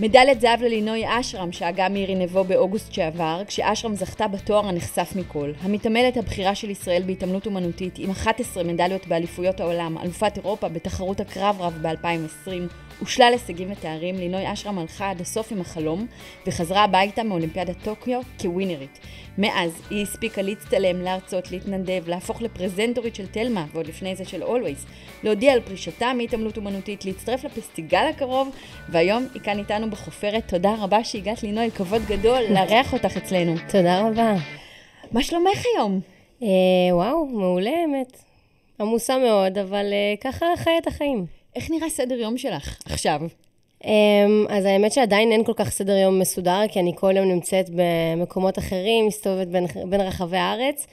מדליית זהב ללינוי אשרם שהגה מירי נבו באוגוסט שעבר, כשאשרם זכתה בתואר הנחשף מכל. המתעמלת הבכירה של ישראל בהתעמלות אומנותית, עם 11 מדליות באליפויות העולם, אלופת אירופה בתחרות הקרב רב ב-2020, ושלל הישגים ותארים, לינוי אשרם הלכה עד הסוף עם החלום, וחזרה הביתה מאולימפיאדת טוקיו כווינרית. מאז היא הספיקה להצטלם, להרצות, להתנדב, להפוך לפרזנטורית של תלמה, ועוד לפני זה של אולווייז, להודיע על פרישתה מהתעמלות אומנותית, להצטרף לפסטיגל הקרוב, והיום היא כאן איתנו בחופרת. תודה רבה שהגעת לינוי, כבוד גדול לארח אותך אצלנו. תודה רבה. מה שלומך היום? אה, וואו, מעולה האמת. עמוסה מאוד, אבל אה, ככה חיי את החיים. איך נראה סדר יום שלך עכשיו? אמ, אז האמת שעדיין אין כל כך סדר יום מסודר, כי אני כל יום נמצאת במקומות אחרים, מסתובבת בין, בין רחבי הארץ.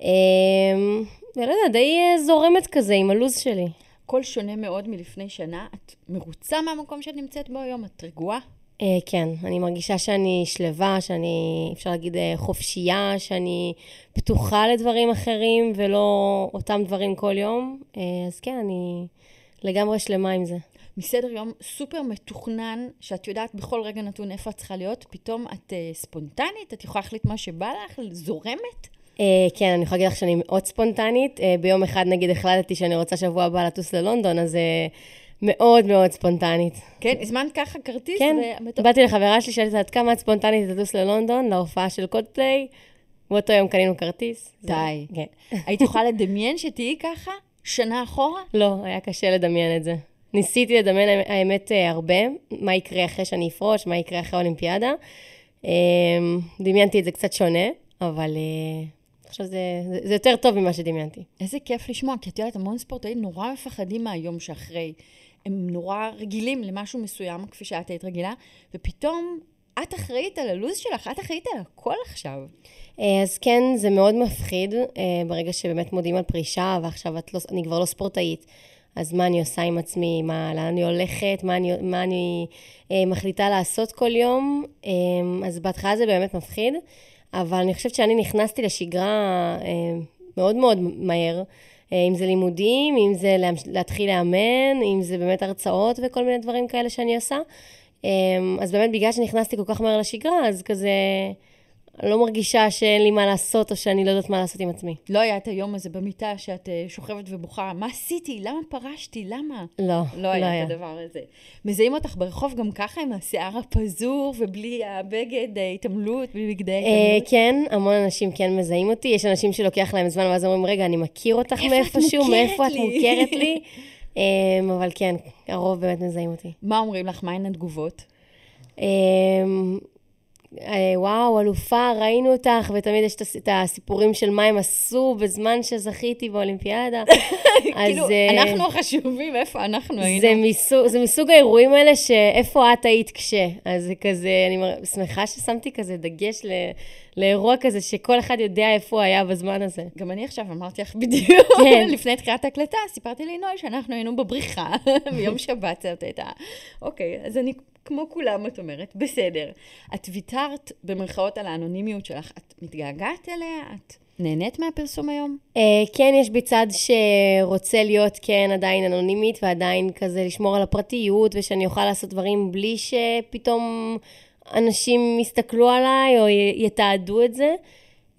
אמ, ולא יודע, די אה, זורמת כזה עם הלו"ז שלי. הכל שונה מאוד מלפני שנה. את מרוצה מהמקום שאת נמצאת בו היום? את רגועה? Uh, כן, אני מרגישה שאני שלווה, שאני, אפשר להגיד, uh, חופשייה, שאני פתוחה לדברים אחרים ולא אותם דברים כל יום. אז כן, אני לגמרי שלמה עם זה. מסדר יום סופר מתוכנן, שאת יודעת בכל רגע נתון איפה את צריכה להיות, פתאום את uh, ספונטנית, את יכולה להחליט מה שבא לך, זורמת? Uh, כן, אני יכולה להגיד לך שאני מאוד ספונטנית. Uh, ביום אחד, נגיד, החלטתי שאני רוצה שבוע הבא לטוס ללונדון, אז uh, מאוד מאוד ספונטנית. כן? הזמנת ככה כרטיס? כן, ומת... באתי לחברה שלי, שאלתי עד כמה את ספונטנית לטוס ללונדון, להופעה של קודפליי. באותו יום קנינו כרטיס. די. זה... כן. היית יכולה לדמיין שתהיי ככה? שנה אחורה? לא, היה קשה לדמיין את זה. ניסיתי לדמיין, האמת, אה, הרבה, מה יקרה אחרי שאני אפרוש, מה יקרה אחרי האולימפיאדה. אמ, דמיינתי את זה קצת שונה, אבל אה, עכשיו זה, זה, זה יותר טוב ממה שדמיינתי. איזה כיף לשמוע, כי את יודעת, המון ספורטאים נורא מפחדים מהיום שאחרי. הם נורא רגילים למשהו מסוים, כפי שאת היית רגילה, ופתאום את אחראית על הלו"ז שלך, את אחראית על הכל עכשיו. אה, אז כן, זה מאוד מפחיד, ברגע שבאמת מודיעים על פרישה, ועכשיו לא, אני כבר לא ספורטאית. אז מה אני עושה עם עצמי, מה, לאן אני הולכת, מה אני, מה אני אה, מחליטה לעשות כל יום. אה, אז בהתחלה זה באמת מפחיד, אבל אני חושבת שאני נכנסתי לשגרה אה, מאוד מאוד מהר. אה, אם זה לימודים, אם זה להתחיל לאמן, אם זה באמת הרצאות וכל מיני דברים כאלה שאני עושה. אה, אז באמת בגלל שנכנסתי כל כך מהר לשגרה, אז כזה... לא מרגישה שאין לי מה לעשות, או שאני לא יודעת מה לעשות עם עצמי. לא היה את היום הזה במיטה שאת אה, שוכבת ובוכה, מה עשיתי? למה פרשתי? למה? לא, לא היה. לא היה את הדבר הזה. מזהים אותך ברחוב גם ככה, עם השיער הפזור, ובלי הבגד, אה, התעמלות, בלי בגדי התעמלות? כן, המון אנשים כן מזהים אותי. יש אנשים שלוקח להם זמן, ואז אומרים, רגע, אני מכיר אותך מאיפשהו, מאיפה את מוכרת לי? אמ, אבל כן, הרוב באמת מזהים אותי. מה אומרים לך? מהן התגובות? אה, וואו, אלופה, ראינו אותך, ותמיד יש את הסיפורים של מה הם עשו בזמן שזכיתי באולימפיאדה. כאילו, אז, אה, אנחנו החשובים, איפה אנחנו היינו? זה מסוג, זה מסוג האירועים האלה שאיפה את היית כש. אז זה כזה, אני שמחה ששמתי כזה דגש ל... לאירוע כזה שכל אחד יודע איפה הוא היה בזמן הזה. גם אני עכשיו אמרתי לך בדיוק, כן. לפני תחילת ההקלטה, סיפרתי לנוי שאנחנו היינו בבריכה ביום שבת, זאת הייתה. אוקיי, אז אני כמו כולם, את אומרת, בסדר. את ויתרת במרכאות על האנונימיות שלך, את מתגעגעת אליה? את נהנית מהפרסום היום? Uh, כן, יש בי צד שרוצה להיות, כן, עדיין אנונימית, ועדיין כזה לשמור על הפרטיות, ושאני אוכל לעשות דברים בלי שפתאום אנשים יסתכלו עליי או יתעדו את זה.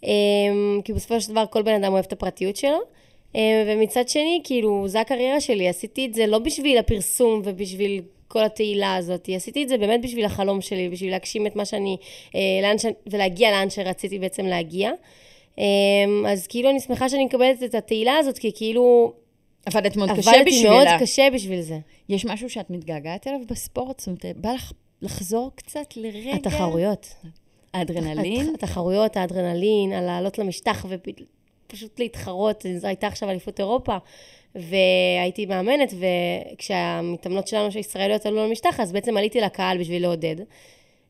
Um, כי בסופו של דבר כל בן אדם אוהב את הפרטיות שלו. Um, ומצד שני, כאילו, זו הקריירה שלי, עשיתי את זה לא בשביל הפרסום ובשביל כל התהילה הזאת. עשיתי את זה באמת בשביל החלום שלי, בשביל להגשים את מה שאני, אה, לאן ש... ולהגיע לאן שרציתי בעצם להגיע. אה, אז כאילו אני שמחה שאני מקבלת את התהילה הזאת, כי כאילו... עבדת מאוד קשה בשבילה. עבדתי מאוד קשה בשביל זה. יש משהו שאת מתגעגעת אליו בספורט? זאת אומרת, בא לך לחזור קצת לרגע? התחרויות. האדרנלין? התחרויות, האדרנלין, על לעלות למשטח ופשוט להתחרות. זו הייתה עכשיו אליפות אירופה. והייתי מאמנת, וכשהמתאמנות שלנו, הישראליות, עלו למשטח, אז בעצם עליתי לקהל בשביל לעודד.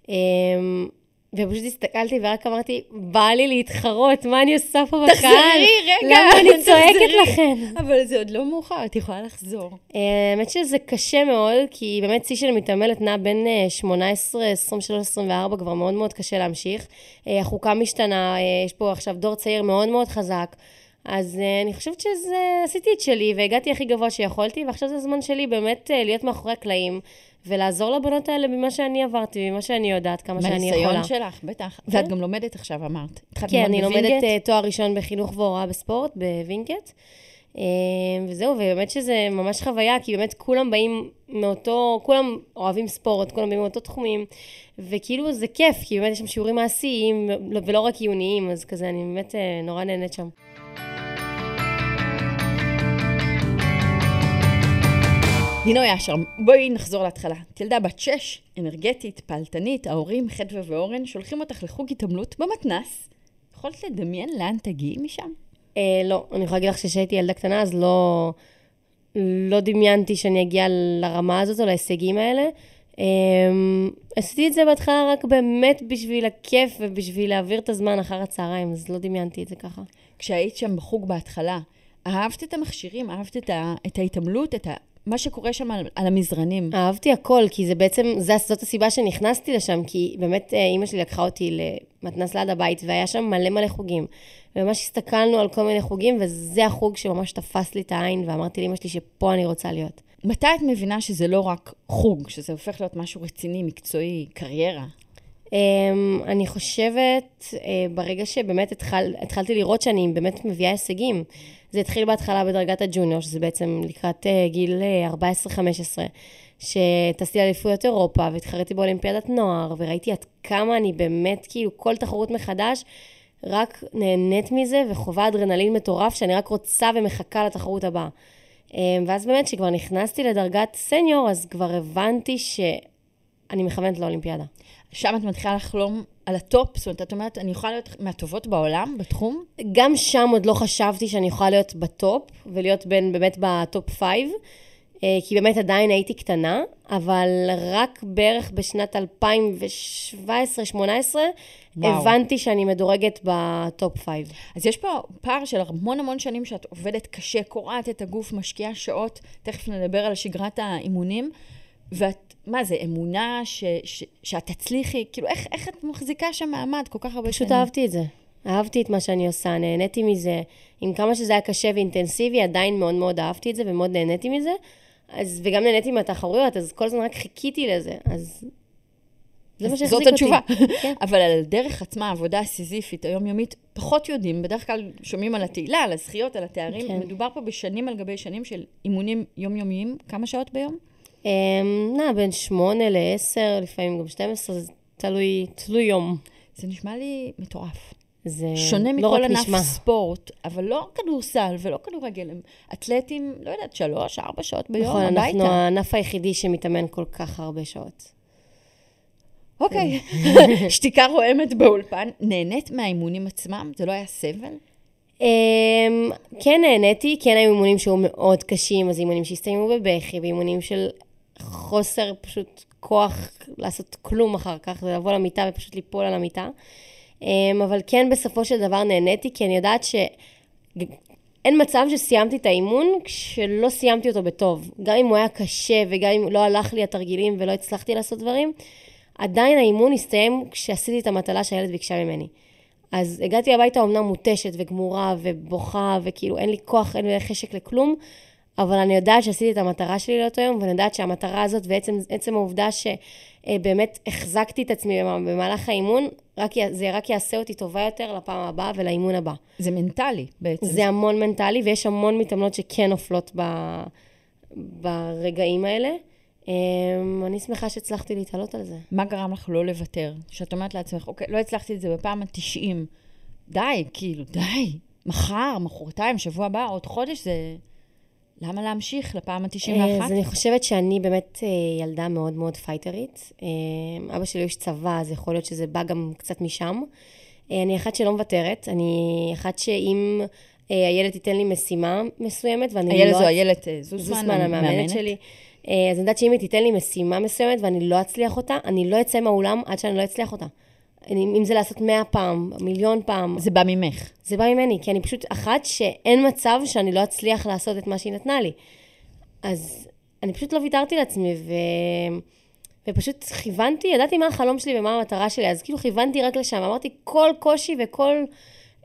אמ, ופשוט הסתכלתי ורק אמרתי, בא לי להתחרות, מה אני עושה פה בקהל? תחזרי, רגע. למה אני צועקת. לכן? אבל זה עוד לא מאוחר, את יכולה לחזור. אה, האמת שזה קשה מאוד, כי באמת שיא של מתעמלת נע בין אה, 18, 23, 24, כבר מאוד מאוד קשה להמשיך. אה, החוקה משתנה, אה, יש פה עכשיו דור צעיר מאוד מאוד חזק. אז אה, אני חושבת שזה, עשיתי את שלי והגעתי הכי גבוה שיכולתי, ועכשיו זה הזמן שלי באמת אה, להיות מאחורי הקלעים ולעזור לבנות האלה במה שאני עברתי, במה שאני יודעת, כמה שאני יכולה. מהניסיון שלך, בטח. ואת גם לומדת עכשיו, אמרת. כן, אני לומדת? אה, תואר ראשון בחינוך והוראה בספורט בווינגייט. אה, וזהו, ובאמת שזה ממש חוויה, כי באמת כולם באים מאותו, כולם אוהבים ספורט, כולם באים מאותו תחומים, וכאילו זה כיף, כי באמת יש שם שיעורים מעשיים, ולא רק עיוניים, אז כזה, אני באמת אה, נורא נהנית שם. לינוי אשר, בואי נחזור להתחלה. את ילדה בת שש, אנרגטית, פעלתנית, ההורים, חדווה ואורן, שולחים אותך לחוג התעמלות במתנ"ס. יכולת לדמיין לאן תגיעי משם? אה, לא, אני יכולה להגיד לך שכשהייתי ילדה קטנה, אז לא, לא דמיינתי שאני אגיע לרמה הזאת או להישגים האלה. אה, עשיתי את זה בהתחלה רק באמת בשביל הכיף ובשביל להעביר את הזמן אחר הצהריים, אז לא דמיינתי את זה ככה. כשהיית שם בחוג בהתחלה, אהבת את המכשירים, אהבת את, ה, את ההתעמלות, את ה, מה שקורה שם על, על המזרנים. אהבתי הכל, כי זה בעצם, זה, זאת הסיבה שנכנסתי לשם, כי באמת אה, אימא שלי לקחה אותי למתנ"ס ליד הבית, והיה שם מלא מלא חוגים. וממש הסתכלנו על כל מיני חוגים, וזה החוג שממש תפס לי את העין, ואמרתי לאימא שלי שפה אני רוצה להיות. מתי את מבינה שזה לא רק חוג, שזה הופך להיות משהו רציני, מקצועי, קריירה? Um, אני חושבת, uh, ברגע שבאמת התחל, התחלתי לראות שאני באמת מביאה הישגים, זה התחיל בהתחלה בדרגת הג'וניור, שזה בעצם לקראת uh, גיל uh, 14-15, שטסתי לאליפויות אירופה והתחרתי באולימפיאדת נוער, וראיתי עד כמה אני באמת, כאילו, כל תחרות מחדש, רק נהנית מזה וחווה אדרנלין מטורף, שאני רק רוצה ומחכה לתחרות הבאה. Um, ואז באמת, כשכבר נכנסתי לדרגת סניור, אז כבר הבנתי שאני מכוונת לאולימפיאדה. שם את מתחילה לחלום על ה top? זאת אומרת, את אומרת, אני יכולה להיות מהטובות בעולם, בתחום? גם שם עוד לא חשבתי שאני יכולה להיות ב top, ולהיות בין, באמת ב top five, אה, כי באמת עדיין הייתי קטנה, אבל רק בערך בשנת 2017-2018, וואו. הבנתי שאני מדורגת ב top five. אז יש פה פער של המון המון שנים שאת עובדת קשה, קורעת את הגוף, משקיעה שעות, תכף נדבר על שגרת האימונים, ואת, מה זה, אמונה ש, ש, שאת תצליחי? כאילו, איך, איך את מחזיקה שם מעמד כל כך הרבה פשוט שנים? אהבתי את זה. אהבתי את מה שאני עושה, נהניתי מזה. עם כמה שזה היה קשה ואינטנסיבי, עדיין מאוד מאוד אהבתי את זה ומאוד נהניתי מזה. אז, וגם נהניתי מהתחרויות, אז כל הזמן רק חיכיתי לזה. אז זה מה שהחזיק אותי. זאת התשובה. כן. אבל על הדרך עצמה, העבודה הסיזיפית, היומיומית, פחות יודעים. בדרך כלל שומעים על התהילה, על הזכיות, על התארים. כן. מדובר פה בשנים על גבי שנים של אימונים יומיומיים. כמה שעות ביום? אמ, נע, בין שמונה לעשר, לפעמים גם 12, זה תלוי, תלוי יום. זה נשמע לי מטורף. זה שונה לא מכל ענף נשמע. ספורט, אבל לא כדורסל ולא כדורגל, הם אתלטים, לא יודעת, שלוש, ארבע שעות ביום נכון, אנחנו הביתה. הענף היחידי שמתאמן כל כך הרבה שעות. אוקיי, שתיקה רועמת באולפן, נהנית מהאימונים עצמם? זה לא היה סבל? אמ, כן נהניתי, כן היו אימונים שהיו מאוד קשים, אז אימונים שהסתיימו בבכי, ואימונים של חוסר פשוט כוח לעשות כלום אחר כך, זה לבוא למיטה ופשוט ליפול על המיטה. אמ, אבל כן, בסופו של דבר נהניתי, כי אני יודעת ש... אין מצב שסיימתי את האימון כשלא סיימתי אותו בטוב. גם אם הוא היה קשה וגם אם לא הלך לי התרגילים ולא הצלחתי לעשות דברים, עדיין האימון הסתיים כשעשיתי את המטלה שהילד ביקשה ממני. אז הגעתי הביתה אמנם מותשת וגמורה ובוכה, וכאילו אין לי כוח, אין לי חשק לכלום, אבל אני יודעת שעשיתי את המטרה שלי לאותו יום, ואני יודעת שהמטרה הזאת, ועצם עצם העובדה שבאמת החזקתי את עצמי במהלך האימון, רק, זה רק יעשה אותי טובה יותר לפעם הבאה ולאימון הבא. זה מנטלי בעצם. זה המון מנטלי, ויש המון מתאמנות שכן נופלות ב... ברגעים האלה. אמ, אני שמחה שהצלחתי להתעלות על זה. מה גרם לך לא לוותר? שאת אומרת לעצמך, אוקיי, לא הצלחתי את זה בפעם ה-90. די, כאילו, די. מחר, מחרתיים, שבוע הבא, עוד חודש, זה... למה להמשיך לפעם ה-91? אה, אז אני חושבת שאני באמת אה, ילדה מאוד מאוד פייטרית. אה, אבא שלי איש צבא, אז יכול להיות שזה בא גם קצת משם. אני אחת שלא מוותרת, אני אחת שאם הילד ייתן לי משימה מסוימת, ואני לא... הילד זו איילת זוסמן, זוסמן, המאמנת שלי. אז אני יודעת שאם היא תיתן לי משימה מסוימת ואני לא אצליח אותה, אני לא אצא מהאולם עד שאני לא אצליח אותה. אם זה לעשות מאה פעם, מיליון פעם, זה בא ממך. זה בא ממני, כי אני פשוט אחת שאין מצב שאני לא אצליח לעשות את מה שהיא נתנה לי. אז אני פשוט לא ויתרתי לעצמי, ו... ופשוט כיוונתי, ידעתי מה החלום שלי ומה המטרה שלי, אז כאילו כיוונתי רק לשם. אמרתי, כל קושי וכל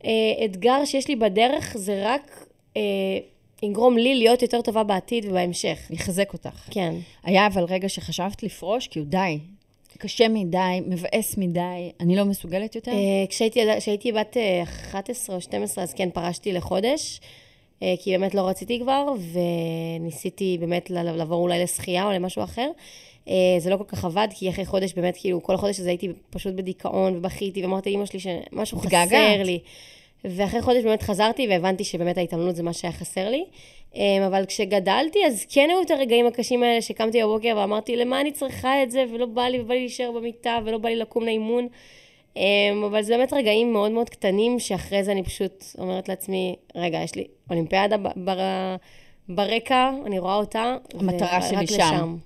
אה, אתגר שיש לי בדרך, זה רק אה, יגרום לי להיות יותר טובה בעתיד ובהמשך. יחזק אותך. כן. היה אבל רגע שחשבת לפרוש, כאילו די, קשה מדי, מבאס מדי, אני לא מסוגלת יותר? אה, כשהייתי, בת אה, 11 או 12, אז כן, פרשתי לחודש, אה, כי באמת לא רציתי כבר, וניסיתי באמת לעבור אולי לשחייה או למשהו אחר. אה, זה לא כל כך עבד, כי אחרי חודש באמת, כאילו, כל החודש הזה הייתי פשוט בדיכאון, ובכיתי, ואמרתי לאמא שלי שמשהו. חסר לי. ואחרי חודש באמת חזרתי, והבנתי שבאמת ההתעמלות זה מה שהיה חסר לי. אה, אבל כשגדלתי, אז כן היו את הרגעים הקשים האלה שקמתי בבוקר ואמרתי, למה אני צריכה את זה, ולא בא לי, ובא לי להישאר במיטה, ולא בא לי לקום לאימון. אמ, אבל זה באמת רגעים מאוד מאוד קטנים, שאחרי זה אני פשוט אומרת לעצמי, רגע, יש לי אולימפיאדה בר... ברקע, אני רואה אותה. המטרה שלי שם. לשם.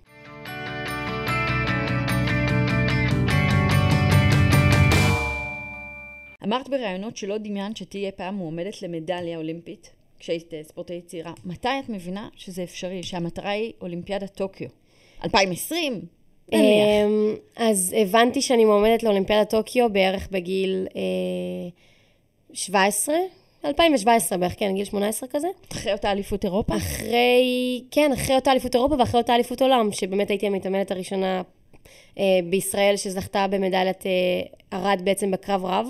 אמרת בראיונות שלא דמיינת שתהיה פעם מועמדת למדליה אולימפית, כשהיית אה, ספורטאית צעירה. מתי את מבינה שזה אפשרי, שהמטרה היא אולימפיאדת טוקיו? 2020? נניח. אמ, אז הבנתי שאני מועמדת לאולימפיאדת טוקיו בערך בגיל אה, 17, 2017 בערך, כן, גיל 18 כזה. אחרי אותה אליפות אירופה? אחרי, כן, אחרי אותה אליפות אירופה ואחרי אותה אליפות עולם, שבאמת הייתי המתעמלת הראשונה אה, בישראל שזכתה במדליית אה, ארד בעצם בקרב רב.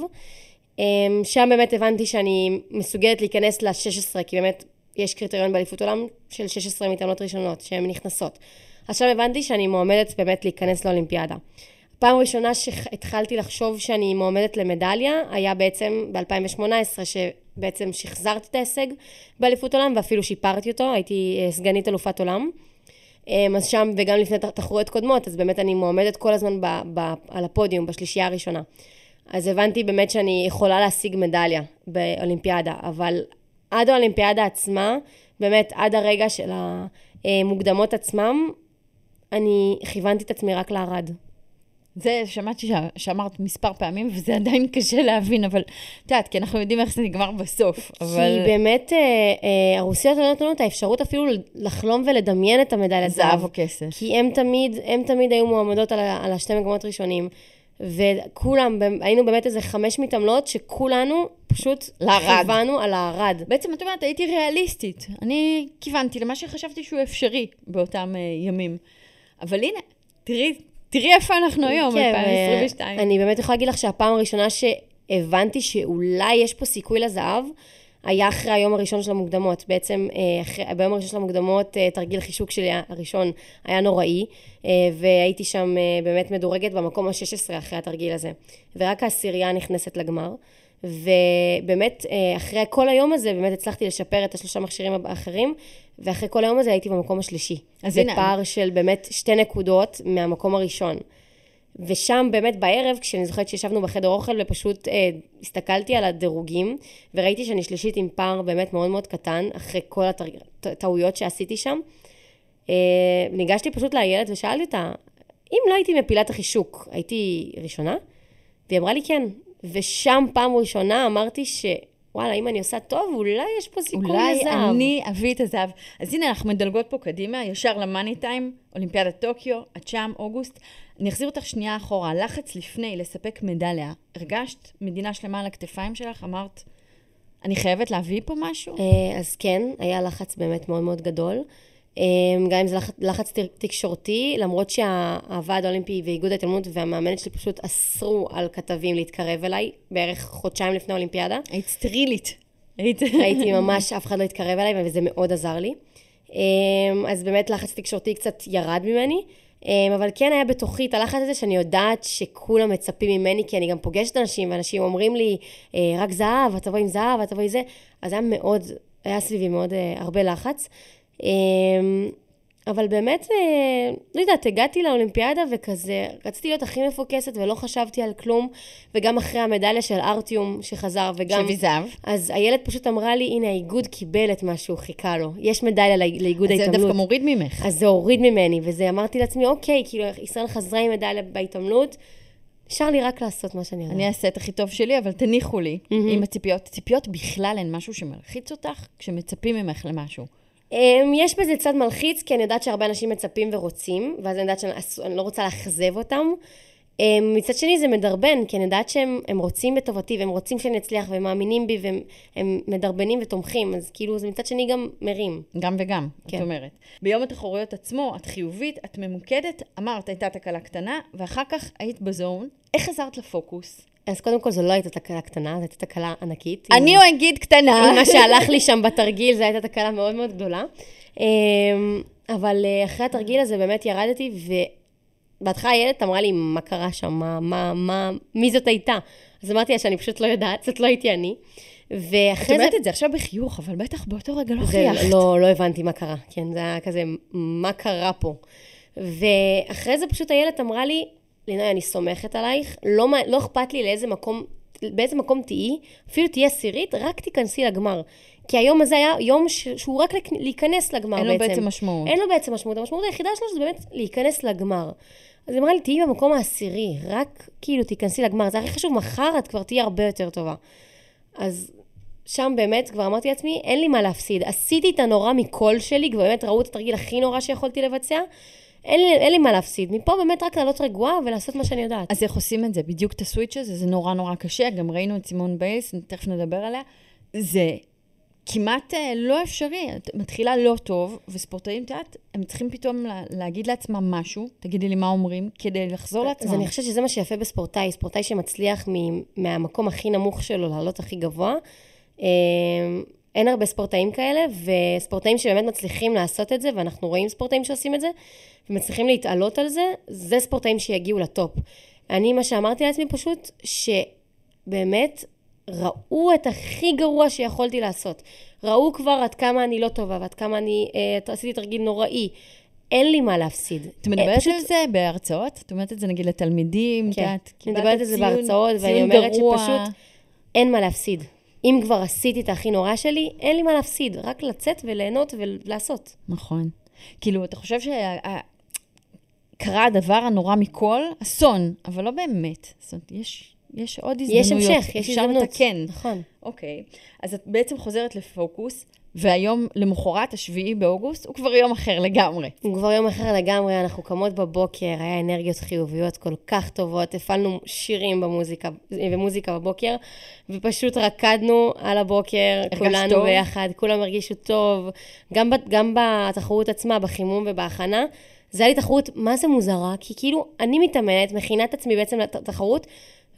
אה, שם באמת הבנתי שאני מסוגלת להיכנס ל-16, כי באמת יש קריטריון באליפות עולם של 16 מתעמלות ראשונות שהן נכנסות. אז שם הבנתי שאני מועמדת באמת להיכנס לאולימפיאדה. פעם ראשונה שהתחלתי לחשוב שאני מועמדת למדליה, היה בעצם ב-2018, שבעצם שחזרתי את ההישג באליפות עולם, ואפילו שיפרתי אותו, הייתי אה, סגנית אלופת עולם. אמ, אז שם, וגם לפני תחרויות קודמות, אז באמת אני מועמדת כל הזמן ב, ב, על הפודיום, בשלישייה הראשונה. אז הבנתי באמת שאני יכולה להשיג מדליה באולימפיאדה, אבל עד האולימפיאדה עצמה, באמת עד הרגע של המוקדמות עצמם, אני כיוונתי את עצמי רק לערד. זה שמעתי ש... שאמרת מספר פעמים, וזה עדיין קשה להבין, אבל את יודעת, כי אנחנו יודעים איך זה נגמר בסוף. אבל... כי באמת, אה, אה, הרוסיות לא נתנו לנו את האפשרות אפילו לחלום ולדמיין את המדליית זהב זהב. או כסף. כי הם תמיד, הם תמיד היו מועמדות על, ה- על השתי מקומות ראשונים. וכולם, היינו באמת איזה חמש מתעמלות שכולנו פשוט. כיוונו על הערד. בעצם את אומרת, הייתי ריאליסטית. אני כיוונתי למה שחשבתי שהוא אפשרי באותם אה, ימים. אבל הנה, תראי, תראי איפה אנחנו היום, כן, 2022. אני באמת יכולה להגיד לך שהפעם הראשונה שהבנתי שאולי יש פה סיכוי לזהב, היה אחרי היום הראשון של המוקדמות. בעצם, אה, אחרי, ביום הראשון של המוקדמות, אה, תרגיל חישוק שלי הראשון היה נוראי, אה, והייתי שם באמת מדורגת במקום ה-16 אחרי התרגיל הזה. ורק העשירייה נכנסת לגמר. ובאמת, אחרי כל היום הזה, באמת הצלחתי לשפר את השלושה מכשירים האחרים, ואחרי כל היום הזה הייתי במקום השלישי. אז זה הנה, פער של באמת שתי נקודות מהמקום הראשון. ושם באמת בערב, כשאני זוכרת שישבנו בחדר אוכל ופשוט אה, הסתכלתי על הדירוגים, וראיתי שאני שלישית עם פער באמת מאוד מאוד קטן, אחרי כל הטעויות שעשיתי שם, אה, ניגשתי פשוט לאיילת ושאלתי אותה, אם לא הייתי מפילה את החישוק, הייתי ראשונה? והיא אמרה לי כן. ושם פעם ראשונה אמרתי ש... וואלה, אם אני עושה טוב, אולי יש פה סיכוי אולי לזהב. אני אביא את הזהב. אז הנה, אנחנו מדלגות פה קדימה, ישר למאני טיים, אולימפיאדת טוקיו, את שם, אוגוסט. אני אחזיר אותך שנייה אחורה. הלחץ לפני לספק מדליה, הרגשת מדינה שלמה על הכתפיים שלך? אמרת, אני חייבת להביא פה משהו? אה, אז כן, היה לחץ באמת מאוד מאוד גדול. אה, גם אם זה לחץ, לחץ תקשורתי, למרות שהוועד האולימפי ואיגוד ההתעלמות והמאמנת שלי פשוט אסרו על כתבים להתקרב אליי, בערך חודשיים לפני האולימפיאדה. היית סטרילית. היית... הייתי ממש, אף אחד לא התקרב אליי, וזה מאוד עזר לי. אמ, אז באמת לחץ תקשורתי קצת ירד ממני, אמ, אבל כן היה בתוכי את הלחץ הזה שאני יודעת שכולם מצפים ממני, כי אני גם פוגשת אנשים, ואנשים אומרים לי, "אה, רק זהב, את תבואי עם זהב, את תבואי עם זה, אז היה מאוד, היה סביבי מאוד אה, הרבה לחץ. אמ, אבל באמת, אה, לא יודעת, הגעתי לאולימפיאדה וכזה, רציתי להיות הכי מפוקסת ולא חשבתי על כלום, וגם אחרי המדליה של ארטיום שחזר, וגם... שהביא זהב. אז הילד פשוט אמרה לי, הנה, האיגוד קיבל את מה שהוא חיכה לו. יש מדליה לא- לאיגוד אז זה ההתעמלות. דווקא מוריד ממך. אז זה הוריד ממני, וזה אמרתי לעצמי, אוקיי, כאילו, ישראל חזרה עם מדליה בהתעמלות, נשאר לי רק לעשות מה שאני יודעת. אני אעשה את הכי טוב שלי, אבל תניחו לי מהמם. עם הציפיות. ציפיות בכלל הן משהו שמלחיץ אותך כשמצפים ממך למשהו. אמ, יש בזה צד מלחיץ, כי אני יודעת שהרבה אנשים מצפים ורוצים, ואז אני יודעת שאני אני לא רוצה לאכזב אותם. אמ, מצד שני זה מדרבן, כי אני יודעת שהם הם רוצים בטובתי, והם רוצים שאני אצליח, והם מאמינים בי, והם הם מדרבנים ותומכים, אז כאילו זה מצד שני גם מרים. גם וגם, כן. את אומרת. ביום התחרויות עצמו, את חיובית, את ממוקדת, אמרת, הייתה תקלה קטנה, ואחר כך היית בזון. איך חזרת לפוקוס? אז קודם כל זו לא הייתה תקלה קטנה, זו הייתה תקלה ענקית. אני עם- או אגיד קטנה. עם מה שהלך לי שם בתרגיל, זו הייתה תקלה מאוד מאוד גדולה. אמ, אבל אה, אחרי התרגיל הזה באמת ירדתי, ובהתחלה הילד אמרה לי, מה קרה שם? מה, מה, מה, מי זאת הייתה? אז אמרתי לה שאני פשוט לא יודעת, זאת לא הייתי אני. את ואחרי זה... אומרת את זה עכשיו בחיוך, אבל בטח באותו רגע לא חייכת. לא, לא הבנתי מה קרה, כן, זה היה כזה, מה קרה פה? ואחרי זה פשוט איילת אמרה לי, לינוי, אני סומכת עלייך, לא, לא אכפת לי לאיזה מקום, באיזה מקום תהיי, אפילו תהיי עשירית, רק תיכנסי לגמר. כי היום הזה היה יום ש, שהוא רק להיכנס לגמר אין בעצם. לו בעצם משמעות. אין לו בעצם משמעות, המשמעות היחידה שלו זה באמת להיכנס לגמר. אז היא אמרה לי, תהיי במקום העשירי, רק כאילו תיכנסי לגמר, זה הכי חשוב, מחר את כבר תהיי הרבה יותר טובה. אז שם באמת כבר אמרתי לעצמי, אין לי מה להפסיד. עשיתי את הנורא מכל שלי, כבר באמת ראו את התרגיל הכי נורא שיכולתי לבצע. אין לי, אין לי מה להפסיד. מפה באמת רק לעלות רגועה ולעשות מה שאני יודעת. אז איך עושים את זה? בדיוק את הסוויץ' הזה, זה נורא נורא קשה, גם ראינו את סימון ביילס, תכף נדבר עליה. זה כמעט אה, לא אפשרי, את מתחילה לא טוב, וספורטאים, את יודעת, הם צריכים פתאום לה, להגיד לעצמם משהו, תגידי לי מה אומרים, כדי לחזור לעצמם. אז אני חושבת שזה מה שיפה בספורטאי, ספורטאי שמצליח מ- מהמקום הכי נמוך שלו לעלות הכי גבוה. אה, אין הרבה ספורטאים כאלה, וספורטאים שבאמת מצליחים לעשות את זה, ואנחנו רואים ספורטאים שעושים את זה, ומצליחים להתעלות על זה, זה ספורטאים שיגיעו לטופ. אני, מה שאמרתי לעצמי פשוט, שבאמת ראו את הכי גרוע שיכולתי לעשות. ראו כבר עד כמה אני לא טובה, ועד כמה אני אה, עשיתי תרגיל נוראי. אין לי מה להפסיד. את מדברת פשוט- על זה בהרצאות? את אומרת את זה נגיד לתלמידים? את כן, יודעת, אני קיבלת מדברת על זה ציון- בהרצאות, ואני ציון אומרת גרוע. שפשוט אין מה להפסיד. אם כבר עשיתי את הכי נורא שלי, אין לי מה להפסיד, רק לצאת וליהנות ולעשות. נכון. כאילו, אתה חושב שקרה הדבר הנורא מכל? אסון, אבל לא באמת. זאת אומרת, יש, יש עוד הזדמנויות. יש המשך, יש אפשר הזדמנות. לתקן. נכון. אוקיי, אז את בעצם חוזרת לפוקוס, והיום, למחרת, השביעי באוגוסט, הוא כבר יום אחר לגמרי. הוא כבר יום אחר לגמרי, אנחנו קמות בבוקר, היה אנרגיות חיוביות כל כך טובות, הפעלנו שירים במוזיקה, במוזיקה בבוקר, ופשוט רקדנו על הבוקר, כולנו טוב? ביחד, כולם הרגישו טוב, גם, גם בתחרות עצמה, בחימום ובהכנה. זה היה לי תחרות, מה זה מוזרה? כי כאילו, אני מתאמנת, מכינה את עצמי בעצם לתחרות,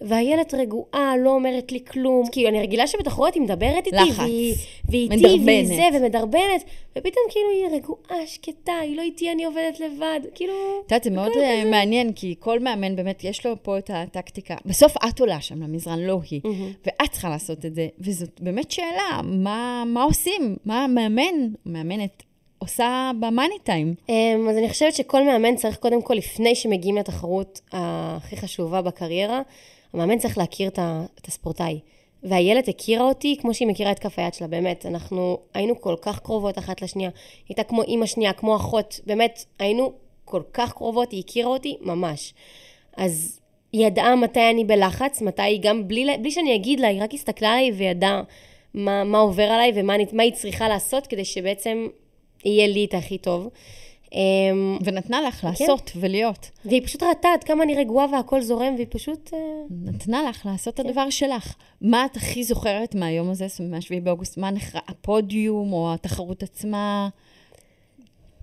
והילד רגועה, לא אומרת לי כלום. כאילו, אני רגילה שבתחרות היא מדברת איתי, לחץ. והיא, והיא איתי. והיא זה, ומדרבנת, ופתאום כאילו היא רגועה, שקטה, היא לא איתי, אני עובדת לבד. כאילו... את יודעת, זה מאוד אה, מעניין, כי כל מאמן באמת, יש לו פה את הטקטיקה. בסוף את עולה שם למזרן, לא היא. מהמם. ואת צריכה לעשות את זה. וזאת באמת שאלה, מה, מה עושים? מה המאמן, מאמנת, עושה במאני טיים? אמ, אז אני חושבת שכל מאמן צריך קודם כל, לפני שמגיעים לתחרות הכי חשובה בקריירה, המאמן צריך להכיר את הספורטאי. והילד הכירה אותי כמו שהיא מכירה את כף היד שלה, באמת. אנחנו היינו כל כך קרובות אחת לשנייה. היא הייתה כמו אימא שנייה, כמו אחות, באמת, היינו כל כך קרובות, היא הכירה אותי ממש. אז היא ידעה מתי אני בלחץ, מתי היא גם, בלי, בלי שאני אגיד לה, היא רק הסתכלה עליי וידעה מה, מה עובר עליי ומה אני, היא צריכה לעשות כדי שבעצם יהיה לי את הכי טוב. אמ, ונתנה לך לעשות ולהיות. והיא פשוט ראתה עד כמה אני רגועה והכל זורם, והיא פשוט... אה, נתנה לך לעשות כן. את הדבר שלך. מה את הכי זוכרת מהיום הזה, זאת אומרת, מה-7 באוגוסט? מה נחרא, הפודיום או התחרות עצמה?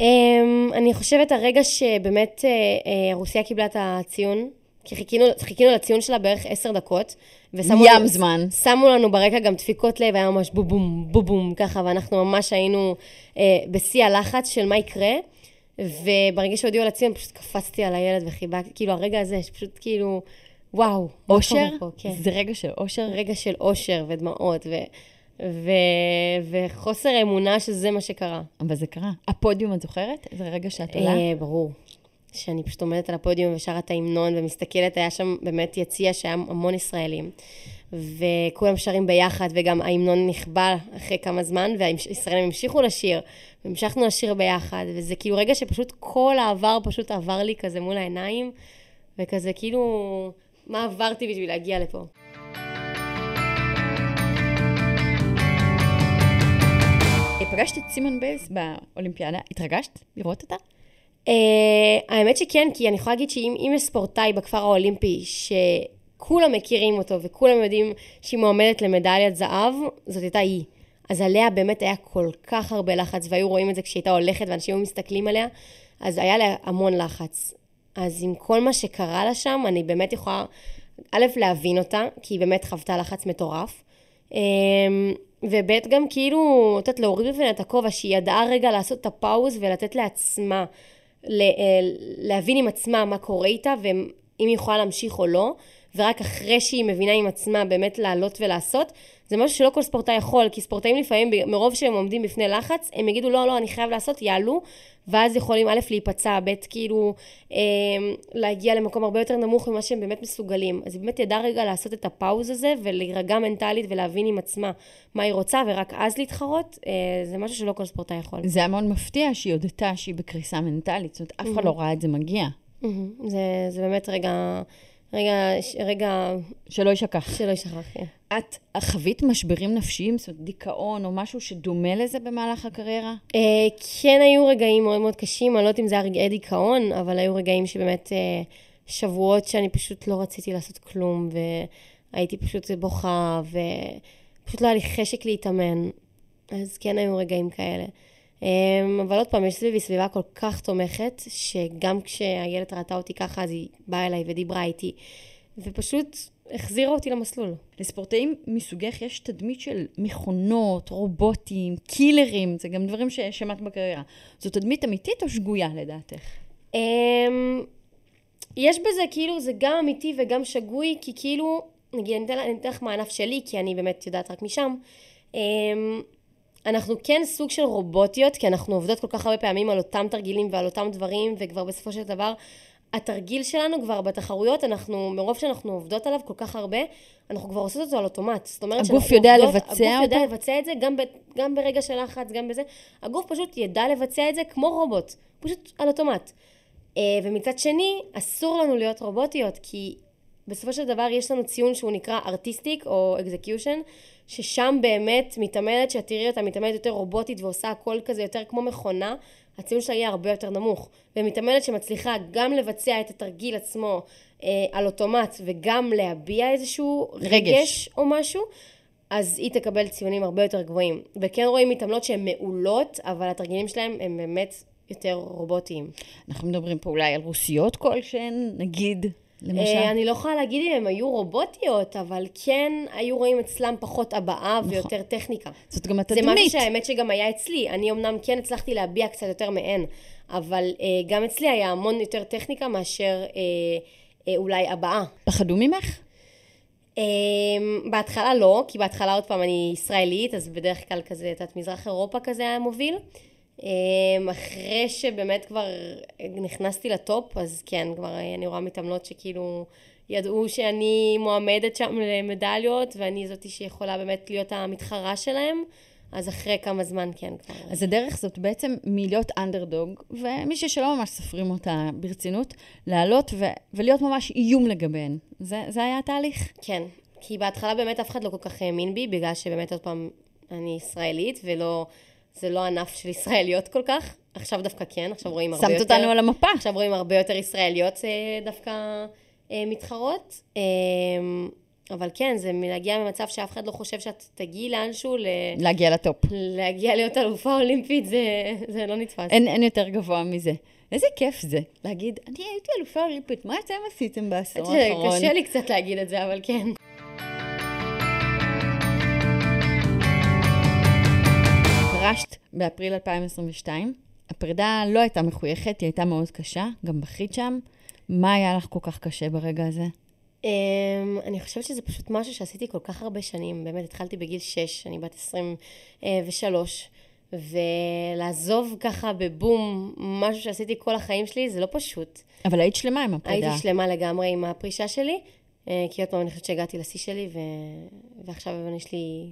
אמ, אני חושבת הרגע שבאמת אה, אה, רוסיה קיבלה את הציון, כי חיכינו, חיכינו לציון שלה בערך עשר דקות. ושמו ים לנו- זמן. שמו לנו ברקע גם דפיקות לב, היה ממש בובום, בובום, ככה, ואנחנו ממש היינו אה, בשיא הלחץ של מה יקרה. וברגע שהודיעו על הציון, פשוט קפצתי על הילד וחיבקתי, כאילו הרגע הזה, שפשוט כאילו, וואו. אושר? פה? כן. זה רגע של אושר? רגע של אושר ודמעות, ו, ו, וחוסר אמונה שזה מה שקרה. אבל זה קרה. הפודיום, את זוכרת? זה רגע שאת עולה? אה, ברור. שאני פשוט עומדת על הפודיום ושרה את ההמנון ומסתכלת, היה שם באמת יציע שהיה המון ישראלים. וכולם שרים ביחד, וגם ההמנון נכבה אחרי כמה זמן, והישראלים המשיכו לשיר, והמשכנו לשיר ביחד, וזה כאילו רגע שפשוט כל העבר פשוט עבר לי כזה מול העיניים, וכזה כאילו מה עברתי בשביל להגיע לפה. פגשת את סימון ביילס באולימפיאדה, התרגשת לראות אותה? Uh, האמת שכן, כי אני יכולה להגיד שאם יש ספורטאי בכפר האולימפי שכולם מכירים אותו וכולם יודעים שהיא מועמדת למדליית זהב, זאת הייתה היא. אז עליה באמת היה כל כך הרבה לחץ, והיו רואים את זה כשהיא הייתה הולכת ואנשים היו מסתכלים עליה, אז היה לה המון לחץ. אז עם כל מה שקרה לה שם, אני באמת יכולה, א', להבין אותה, כי היא באמת חוותה לחץ מטורף. Um, וב' גם כאילו, את יודעת, להוריד בפניה את הכובע, שהיא ידעה רגע לעשות את הפאוז ולתת לעצמה, אה, להבין עם עצמה מה קורה איתה, ואם היא יכולה להמשיך או לא, ורק אחרי שהיא מבינה עם עצמה באמת לעלות ולעשות, זה משהו שלא כל ספורטאי יכול, כי ספורטאים לפעמים, מרוב שהם עומדים בפני לחץ, הם יגידו, לא, לא, אני חייב לעשות, יעלו, ואז יכולים א', להיפצע, ב', כאילו, אה, להגיע למקום הרבה יותר נמוך ממה שהם באמת מסוגלים. אז היא באמת ידעה רגע לעשות את הפאוז הזה, ולהירגע מנטלית ולהבין עם עצמה מה היא רוצה, ורק אז להתחרות, אה, זה משהו שלא כל ספורטאי יכול. זה מאוד מפתיע שהיא הודתה שהיא בקריסה מנטלית, זאת אומרת, אף אחד לא ראה את זה מגיע. זה, זה באמת רגע... רגע, רגע... שלא יישכח. שלא יישכח, כן. את חווית משברים נפשיים, זאת אומרת, דיכאון או משהו שדומה לזה במהלך הקריירה? אה, כן היו רגעים מאוד מאוד קשים, אני לא יודעת אם זה היה רגעי דיכאון, אבל היו רגעים שבאמת אה, שבועות שאני פשוט לא רציתי לעשות כלום, והייתי פשוט בוכה, ופשוט לא היה לי חשק להתאמן. אז כן היו רגעים כאלה. אמ, אבל עוד פעם, יש סביבי סביבה כל כך תומכת, שגם כשהילד ראתה אותי ככה, אז היא באה אליי ודיברה איתי, ופשוט החזירה אותי למסלול. לספורטאים מסוגך יש תדמית של מכונות, רובוטים, קילרים, זה גם דברים ששמעת בקריירה. זו תדמית אמיתית או שגויה לדעתך? אמ, יש בזה כאילו, זה גם אמיתי וגם שגוי, כי כאילו, נגיד, אני אתן לך מהענף שלי, כי אני באמת יודעת רק משם. אנחנו כן סוג של רובוטיות, כי אנחנו עובדות כל כך הרבה פעמים על אותם תרגילים ועל אותם דברים, וכבר בסופו של דבר, התרגיל שלנו כבר בתחרויות, אנחנו, מרוב שאנחנו עובדות עליו כל כך הרבה, אנחנו כבר עושות אותו על אוטומט. זאת אומרת הגוף יודע עובדות, לבצע אותו? הגוף יודע לבצע את זה, גם, ב, גם ברגע של לחץ, גם בזה. הגוף פשוט ידע לבצע את זה כמו רובוט, פשוט על אוטומט. אה, ומצד שני, אסור לנו להיות רובוטיות, כי בסופו של דבר יש לנו ציון שהוא נקרא ארטיסטיק או אקזקיושן, ששם באמת מתעמלת, שאת תראי אותה מתעמלת יותר רובוטית ועושה הכל כזה יותר כמו מכונה, הציון שלה יהיה הרבה יותר נמוך. ומתעמלת שמצליחה גם לבצע את התרגיל עצמו אה, על אוטומט וגם להביע איזשהו רגש. רגש או משהו, אז היא תקבל ציונים הרבה יותר גבוהים. וכן רואים מתעמלות שהן מעולות, אבל התרגילים שלהם הם באמת יותר רובוטיים. אנחנו מדברים פה אולי על רוסיות כלשהן, נגיד. למשל? אה, אני לא יכולה להגיד אם הן היו רובוטיות, אבל כן היו רואים אצלם פחות הבעה נכון. ויותר טכניקה. זאת גם התדמית. זה משהו שהאמת שגם היה אצלי. אני אמנם כן הצלחתי להביע קצת יותר מהן, אבל אה, גם אצלי היה המון יותר טכניקה מאשר אה, אה, אולי הבעה. פחדו ממך? אה, בהתחלה לא, כי בהתחלה עוד פעם אני ישראלית, אז בדרך כלל כזה, את יודעת, מזרח אירופה כזה היה מוביל. אמ, אחרי שבאמת כבר נכנסתי לטופ, אז כן, כבר אני רואה מתעמלות שכאילו ידעו שאני מועמדת שם למדליות, ואני זאתי שיכולה באמת להיות המתחרה שלהם. אז אחרי כמה זמן כן כבר. אז הדרך זאת בעצם מלהיות אנדרדוג, ומי שלא ממש סופרים אותה ברצינות, לעלות ו- ולהיות ממש איום לגביהן. זה, זה היה התהליך? כן, כי בהתחלה באמת אף אחד לא כל כך האמין בי, בגלל שבאמת עוד פעם אני ישראלית, ולא... זה לא ענף של ישראליות כל כך. עכשיו דווקא כן, עכשיו רואים הרבה יותר... שמת אותנו על המפה. עכשיו רואים הרבה יותר ישראליות אה, דווקא אה, מתחרות. אה, אבל כן, זה להגיע ממצב שאף אחד לא חושב שאת תגיעי לאנשהו ל... להגיע לטופ. להגיע להיות אלופה אולימפית, זה, זה לא נתפס. אין, אין יותר גבוה מזה. איזה כיף זה, להגיד, אני הייתי אלופה אולימפית, מה אתם עשיתם בעשור האחרון? קשה לי קצת להגיד את זה, אבל כן. פרשת באפריל 2022. הפרידה לא הייתה מחויכת, היא הייתה מאוד קשה, גם בכית שם. מה היה לך כל כך קשה ברגע הזה? Um, אני חושבת שזה פשוט משהו שעשיתי כל כך הרבה שנים. באמת, התחלתי בגיל 6, אני בת 23, ולעזוב ככה בבום משהו שעשיתי כל החיים שלי, זה לא פשוט. אבל היית שלמה עם הפרידה. הייתי שלמה לגמרי עם הפרישה שלי, אה, כי עוד פעם אני חושבת שהגעתי לשיא שלי, ו... ועכשיו יש לי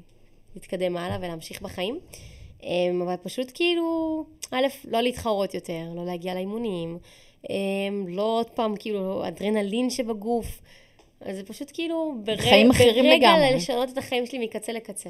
להתקדם הלאה ולהמשיך בחיים. אמ, אבל פשוט כאילו, א', לא להתחרות יותר, לא להגיע לאימונים, אמ, לא עוד פעם כאילו אדרנלין שבגוף. אז זה פשוט כאילו, בר... חיים אחרים לגמרי. ברגע לשנות את החיים שלי מקצה לקצה.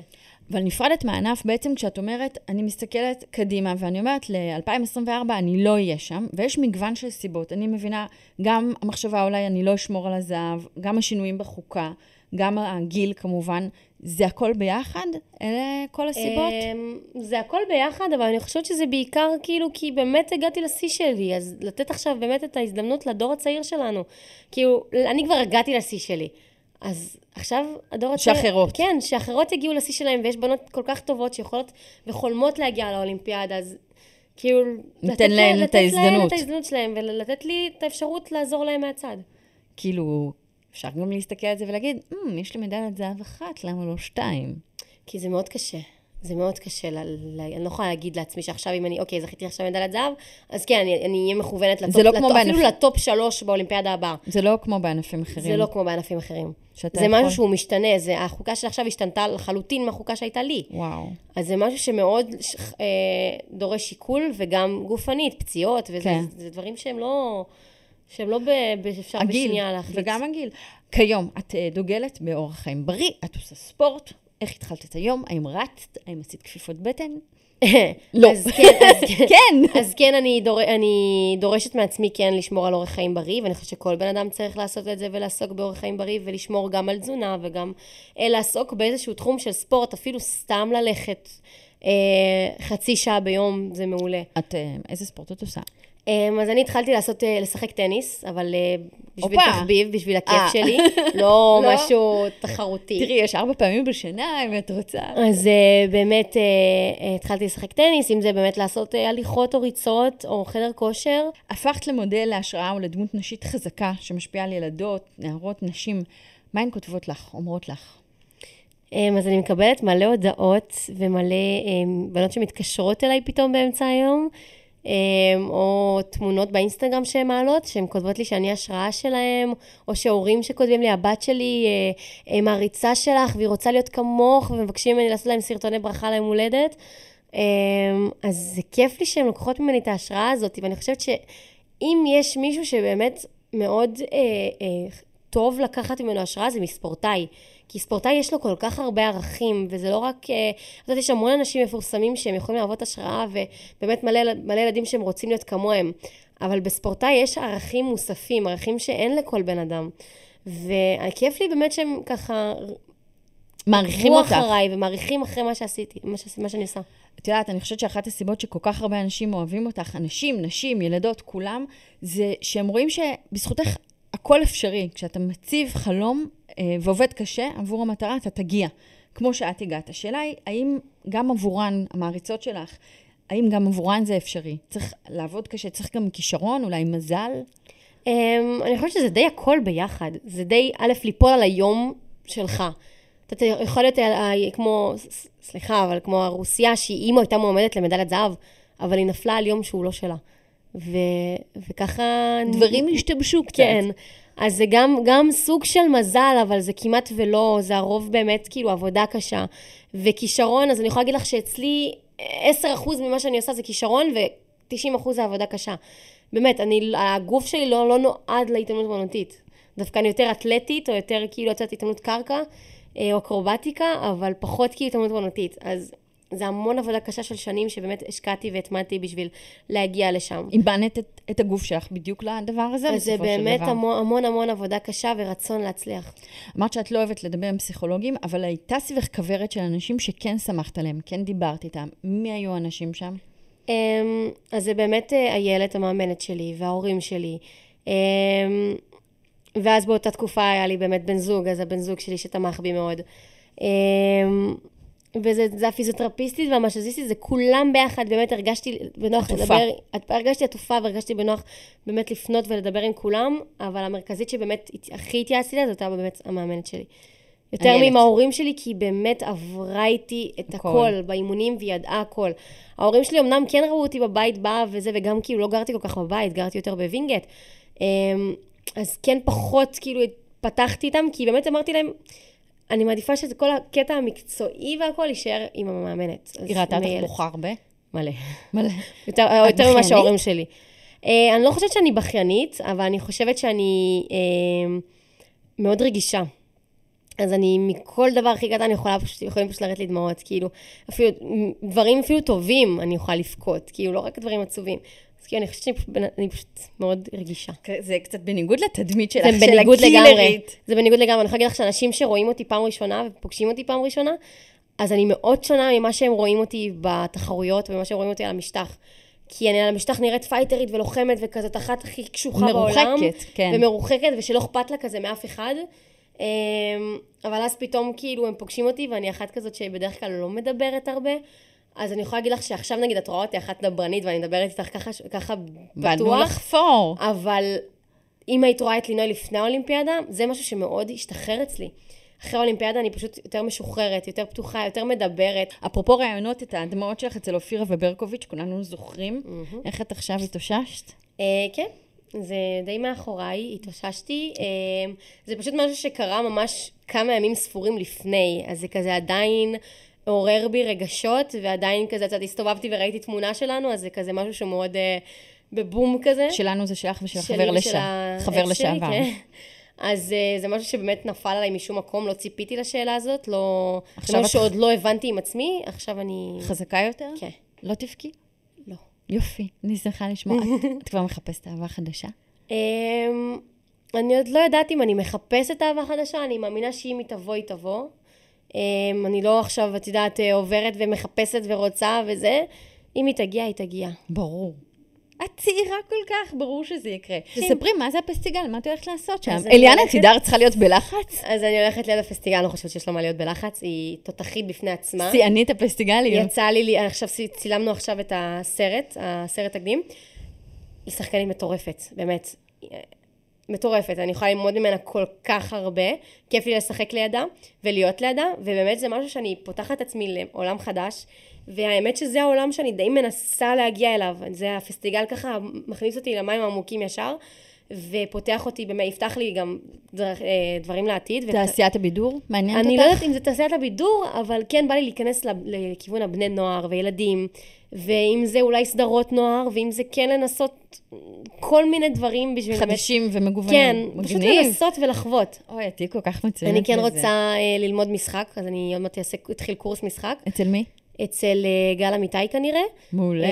אבל נפרדת מהענף, בעצם כשאת אומרת, אני מסתכלת קדימה, ואני אומרת, ל-2024 אני לא אהיה שם, ויש מגוון של סיבות. אני מבינה, גם המחשבה אולי אני לא אשמור על הזהב, גם השינויים בחוקה, גם הגיל כמובן, זה הכל ביחד? אלה כל הסיבות? אמ, זה הכל ביחד, אבל אני חושבת שזה בעיקר כאילו, כי באמת הגעתי לשיא שלי, אז לתת עכשיו באמת את ההזדמנות לדור הצעיר שלנו. כאילו, אני כבר הגעתי לשיא שלי. אז עכשיו הדור הצעיר... שאחרות. כן, שאחרות יגיעו לשיא שלהם, ויש בנות כל כך טובות שיכולות וחולמות להגיע לאולימפיאדה, אז כאילו... ניתן להן את ההזדמנות. לתת להן את ההזדמנות שלהם, ולתת לי את האפשרות לעזור להם מהצד. כאילו, אפשר גם להסתכל על זה ולהגיד, mm, יש לי מדליית זהב אחת, למה לא שתיים? כי זה מאוד קשה. זה מאוד קשה, ל, ל, אני לא יכולה להגיד לעצמי שעכשיו אם אני, אוקיי, זכיתי עכשיו מדליית זהב, אז כן, אני אני אהיה מכוונת לטופ, זה לא לטופ, בענפ- אפילו לטופ שלוש באולימפיאדה הבאה. זה לא כמו בענפים אחרים. זה לא כמו בענפים אחרים. זה יכול- משהו שהוא משתנה, זה, החוקה של עכשיו השתנתה לחלוטין מהחוקה שהייתה לי. וואו. אז זה משהו שמאוד ש- אה, דורש שיקול, וגם גופנית, פציעות, וזה כן. זה דברים שהם לא, שהם לא אפשר בשנייה להחליט. וגם הגיל. כיום, את אה, דוגלת באורח חיים בריא, את עושה ספורט. איך התחלת את היום? האם רצת? האם עשית כפיפות בטן? לא. אז כן, אז כן. כן. אז כן, אני, דור, אני דורשת מעצמי כן לשמור על אורח חיים בריא, ואני חושבת שכל בן אדם צריך לעשות את זה ולעסוק באורח חיים בריא, ולשמור גם על תזונה, וגם אה, לעסוק באיזשהו תחום של ספורט, אפילו סתם ללכת אה, חצי שעה ביום, זה מעולה. את, איזה ספורט את עושה? אה, אז אני התחלתי לעשות, אה, לשחק טניס, אבל אה, בשביל הופה. תחביב, בשביל הכיף אה. שלי, לא לא? משהו תחרותי. תראי, יש ארבע פעמים בשנה, אם את רוצה. אז באמת התחלתי לשחק טניס, אם זה באמת לעשות הליכות או ריצות או חדר כושר. הפכת למודל להשראה ולדמות נשית חזקה שמשפיעה על ילדות, נערות, נשים. מה הן כותבות לך, אומרות לך? Um, אז אני מקבלת מלא הודעות ומלא um, בנות שמתקשרות אליי פתאום באמצע היום, או תמונות באינסטגרם שהן מעלות, שהן כותבות לי שאני השראה שלהם, או שהורים שכותבים לי, הבת שלי uh, uh, מעריצה שלך והיא רוצה להיות כמוך, ומבקשים ממני לעשות להם סרטוני ברכה ליום הולדת. Um, אז זה כיף לי שהן לוקחות ממני את ההשראה הזאת, ואני חושבת שאם יש מישהו שבאמת מאוד אה, אה, טוב לקחת ממנו השראה, זה מספורטאי. כי ספורטאי יש לו כל כך הרבה ערכים, וזה לא רק... אה, את יודעת, יש המון אנשים מפורסמים שהם יכולים להוות השראה, ובאמת מלא, מלא ילדים שהם רוצים להיות כמוהם. אבל בספורטאי יש ערכים מוספים, ערכים שאין לכל בן אדם. וכיף לי באמת שהם ככה... מעריכים אותך. אחריי ומעריכים אחרי מה שעשיתי, מה, שעשיתי, מה שאני עושה. את יודעת, אני חושבת שאחת הסיבות שכל כך הרבה אנשים אוהבים אותך, אנשים, נשים, ילדות, כולם, זה שהם רואים שבזכותך הכל אפשרי. כשאתה מציב חלום אה, ועובד קשה עבור המטרה, אתה תגיע. כמו שאת הגעת. השאלה היא, האם גם עבורן, המעריצות שלך, האם גם עבורן זה אפשרי? צריך לעבוד קשה, צריך גם כישרון, אולי מזל? Um, אני חושבת שזה די הכל ביחד. זה די, א', ליפול על היום שלך. אתה יכול להיות אה, כמו, ס- סליחה, אבל כמו הרוסיה, שהיא אימא הייתה מועמדת למדליית זהב, אבל היא נפלה על יום שהוא לא שלה. ו, וככה... דברים השתבשו קצת. כן. אז זה גם, גם סוג של מזל, אבל זה כמעט ולא, זה הרוב באמת כאילו עבודה קשה. וכישרון, אז אני יכולה להגיד לך שאצלי 10% ממה שאני עושה זה כישרון, ו-90% זה עבודה קשה. באמת, אני, הגוף שלי לא, לא נועד להתעמלות אומנותית. דווקא אני יותר אתלטית, או יותר כאילו יוצאת התעמלות קרקע, אה, או אקרובטיקה, אבל פחות כאילו התעמלות אומנותית. אז זה המון עבודה קשה של שנים שבאמת השקעתי והטמעתי בשביל להגיע לשם. איבנת את, את הגוף שלך בדיוק לדבר הזה, זה בסופו של באמת דבר. המון, המון המון עבודה קשה ורצון להצליח. אמרת שאת לא אוהבת לדבר עם פסיכולוגים, אבל הייתה סביבך כוורת של אנשים שכן שמחת עליהם, כן דיברת איתם. מי היו האנשים שם? אמ, אז זה באמת אה, איילת, המאמנת שלי, וההורים שלי. אמ, ואז באותה תקופה היה לי באמת בן זוג, אז הבן זוג שלי שתמך בי מאוד. וזה זה הפיזיותרפיסטית והמשזיסטית, זה כולם ביחד, באמת הרגשתי בנוח עטופה. לדבר, הרגשתי עטופה והרגשתי בנוח באמת לפנות ולדבר עם כולם, אבל המרכזית שבאמת הכי התייעצתי לה, זאת הייתה באמת המאמנת שלי. יותר. מעם ההורים שלי, כי היא באמת עברה איתי את הכל. הכל באימונים והיא ידעה הכל. ההורים שלי אמנם כן ראו אותי בבית באה וזה, וגם כאילו לא גרתי כל כך בבית, גרתי יותר בווינגייט. אמ, אז כן פחות כאילו פתחתי איתם, כי באמת אמרתי להם, אני מעדיפה שזה כל הקטע המקצועי והכל יישאר עם המאמנת. היא ראתה אותך. בוכה הרבה? מלא. מלא. יותר, יותר ממה? שההורים שלי. Uh, אני לא חושבת שאני בכיינית, אבל אני חושבת שאני uh, מאוד רגישה. אז אני, מכל דבר הכי קטן, יכולה פשוט, יכולים פשוט לרדת לי דמעות, כאילו, אפילו, דברים אפילו טובים אני יכולה לבכות, כאילו, לא רק דברים עצובים. אז כאילו, אני חושבת שאני פשוט, אני פשוט מאוד רגישה. זה קצת בניגוד לתדמית שלך, זה של. הקילרית. זה בניגוד לגמרי. אני יכולה להגיד לך שאנשים שרואים אותי פעם ראשונה ופוגשים אותי פעם ראשונה, אז אני מאוד שונה ממה שהם רואים אותי בתחרויות וממה שהם רואים אותי על המשטח. כי אני על המשטח נראית פייטרית ולוחמת וכזאת אחת הכי קשוחה בעולם. מרוחקת, כן. ומרוחקת, ושלא אכפת לה כזה מאף אחד. אמ, אבל אז פתאום כאילו הם פוגשים אותי ואני אחת כזאת שבדרך כלל לא מדברת הרבה. אז אני יכולה להגיד לך שעכשיו נגיד את רואה אותי אחת דברנית ואני מדברת איתך ככה, ככה באנו פתוח. לחפור. אבל אם היית רואה את לינוי לפני האולימפיאדה, זה משהו שמאוד השתחרר אצלי. אחרי האולימפיאדה אני פשוט יותר משוחררת, יותר פתוחה, יותר מדברת. אפרופו ראיונות, את הדמעות שלך אצל אופירה וברקוביץ', כולנו זוכרים. איך את עכשיו התאוששת? אה, כן, זה די מאחוריי, התאוששתי. אה, זה פשוט משהו שקרה ממש כמה ימים ספורים לפני, אז זה כזה עדיין עורר בי רגשות, ועדיין כזה, יודעת, הסתובבתי וראיתי תמונה שלנו, אז זה כזה משהו שמאוד אה, בבום כזה. שלנו זה שלך ושל חבר לשעבר. חבר לשעבר. כן. אז uh, זה משהו שבאמת נפל עליי משום מקום, לא ציפיתי לשאלה הזאת, לא... עכשיו את- משהו שעוד לא הבנתי עם עצמי, עכשיו אני... חזקה יותר? כן. לא תבכי? לא. יופי, אני שמחה לשמוע. את- את כבר מחפשת אהבה חדשה? Um, אני עוד לא יודעת אם אני מחפשת אהבה חדשה, אני מאמינה שאם היא תבוא, היא תבוא. Um, אני לא עכשיו, את יודעת, אה, עוברת ומחפשת ורוצה וזה. אם היא תגיע, היא תגיע. ברור. את צעירה כל כך, ברור שזה יקרה. תספרי, מה זה הפסטיגל? מה את הולכת לעשות שם? אליאנה הולכת- צידר צריכה להיות בלחץ? אז אני הולכת ליד הפסטיגל, אני לא חושבת שיש לה מה להיות בלחץ, היא תותחית בפני עצמה. שיאנית הפסטיגליות. יצא לי- עכשיו צילמנו עכשיו את הסרט, הסרט תקדים. היא שחקנית מטורפת, באמת. מטורפת, אני יכולה ללמוד ממנה כל כך הרבה, כיף לי לשחק לידה ולהיות לידה, ובאמת זה משהו שאני פותחת עצמי לעולם חדש, והאמת שזה העולם שאני די מנסה להגיע אליו, זה הפסטיגל ככה מכניס אותי למים העמוקים ישר, ופותח אותי, באמת, יפתח לי גם דבר, אה, דברים לעתיד. תעשיית הבידור? מעניינת אותך? אני לא יודעת אם זה תעשיית הבידור, אבל כן בא לי להיכנס לכיוון הבני נוער וילדים, ואם זה אולי סדרות נוער, ואם זה כן לנסות כל מיני דברים בשביל... באמת- חדשים כן, ומגוונים. פשוט מגניב. לנסות ולחוות. אוי, את כל כך מצוינת אני כן בזה. רוצה אה, ללמוד משחק, אז אני עוד מעט אתחיל קורס משחק. אצל מי? אצל אה, גל אמיתי כנראה. מעולה. אה,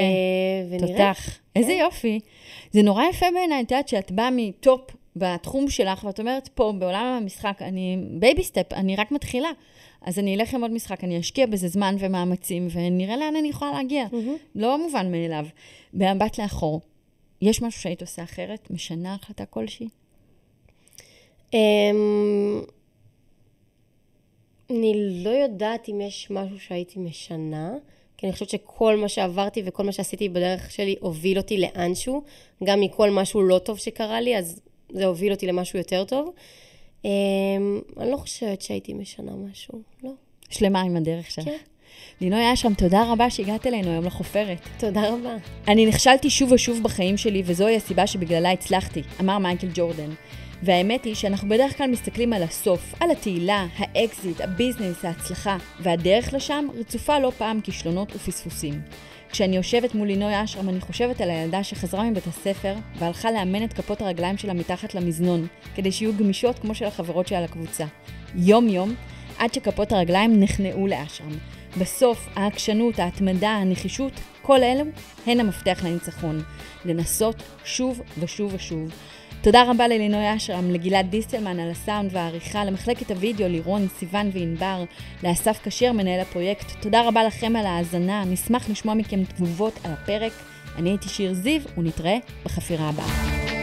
ונראה. תותח. איזה יופי. זה נורא יפה בעיניי, את יודעת שאת באה מ top בתחום שלך, ואת אומרת, פה, בעולם המשחק, אני baby step, אני רק מתחילה. אז אני אלך ללמוד משחק, אני אשקיע בזה זמן ומאמצים, ונראה לאן אני יכולה להגיע. לא מובן מאליו. במבט לאחור, יש משהו שהיית עושה אחרת? משנה החלטה כלשהי? אמ, אני לא יודעת אם יש משהו שהייתי משנה, כי אני חושבת שכל מה שעברתי וכל מה שעשיתי בדרך שלי הוביל אותי לאנשהו, גם מכל משהו לא טוב שקרה לי, אז זה הוביל אותי למשהו יותר טוב. אמ, אני לא חושבת שהייתי משנה משהו, לא. שלמה עם הדרך שלך. כן. לינוי אשרם, תודה רבה שהגעת אלינו היום לחופרת. תודה רבה. אני נכשלתי שוב ושוב בחיים שלי, וזוהי הסיבה שבגללה הצלחתי, אמר מייקל ג'ורדן. והאמת היא שאנחנו בדרך כלל מסתכלים על הסוף, על התהילה, האקזיט, ה business, ההצלחה, והדרך לשם רצופה לא פעם כישלונות ופספוסים. כשאני יושבת מול לינוי אשרם, אני חושבת על הילדה שחזרה מבית הספר והלכה לאמן את כפות הרגליים שלה מתחת למזנון, כדי שיהיו גמישות כמו של החברות שלה לקבוצה. יום-יום, עד שכפות הרגליים נכנעו לאשרם. בסוף, העקשנות, ההתמדה, הנחישות, כל אלו הן המפתח לניצחון. לנסות שוב ושוב ושוב. תודה רבה ללינוי אשרם, לגלעד דיסטלמן על הסאונד והעריכה, למחלקת הוידאו, לירון, סיון וענבר, לאסף כשר, מנהל הפרויקט. תודה רבה לכם על ההאזנה, נשמח לשמוע מכם תגובות על הפרק. אני הייתי שיר זיו, ונתראה בחפירה הבאה.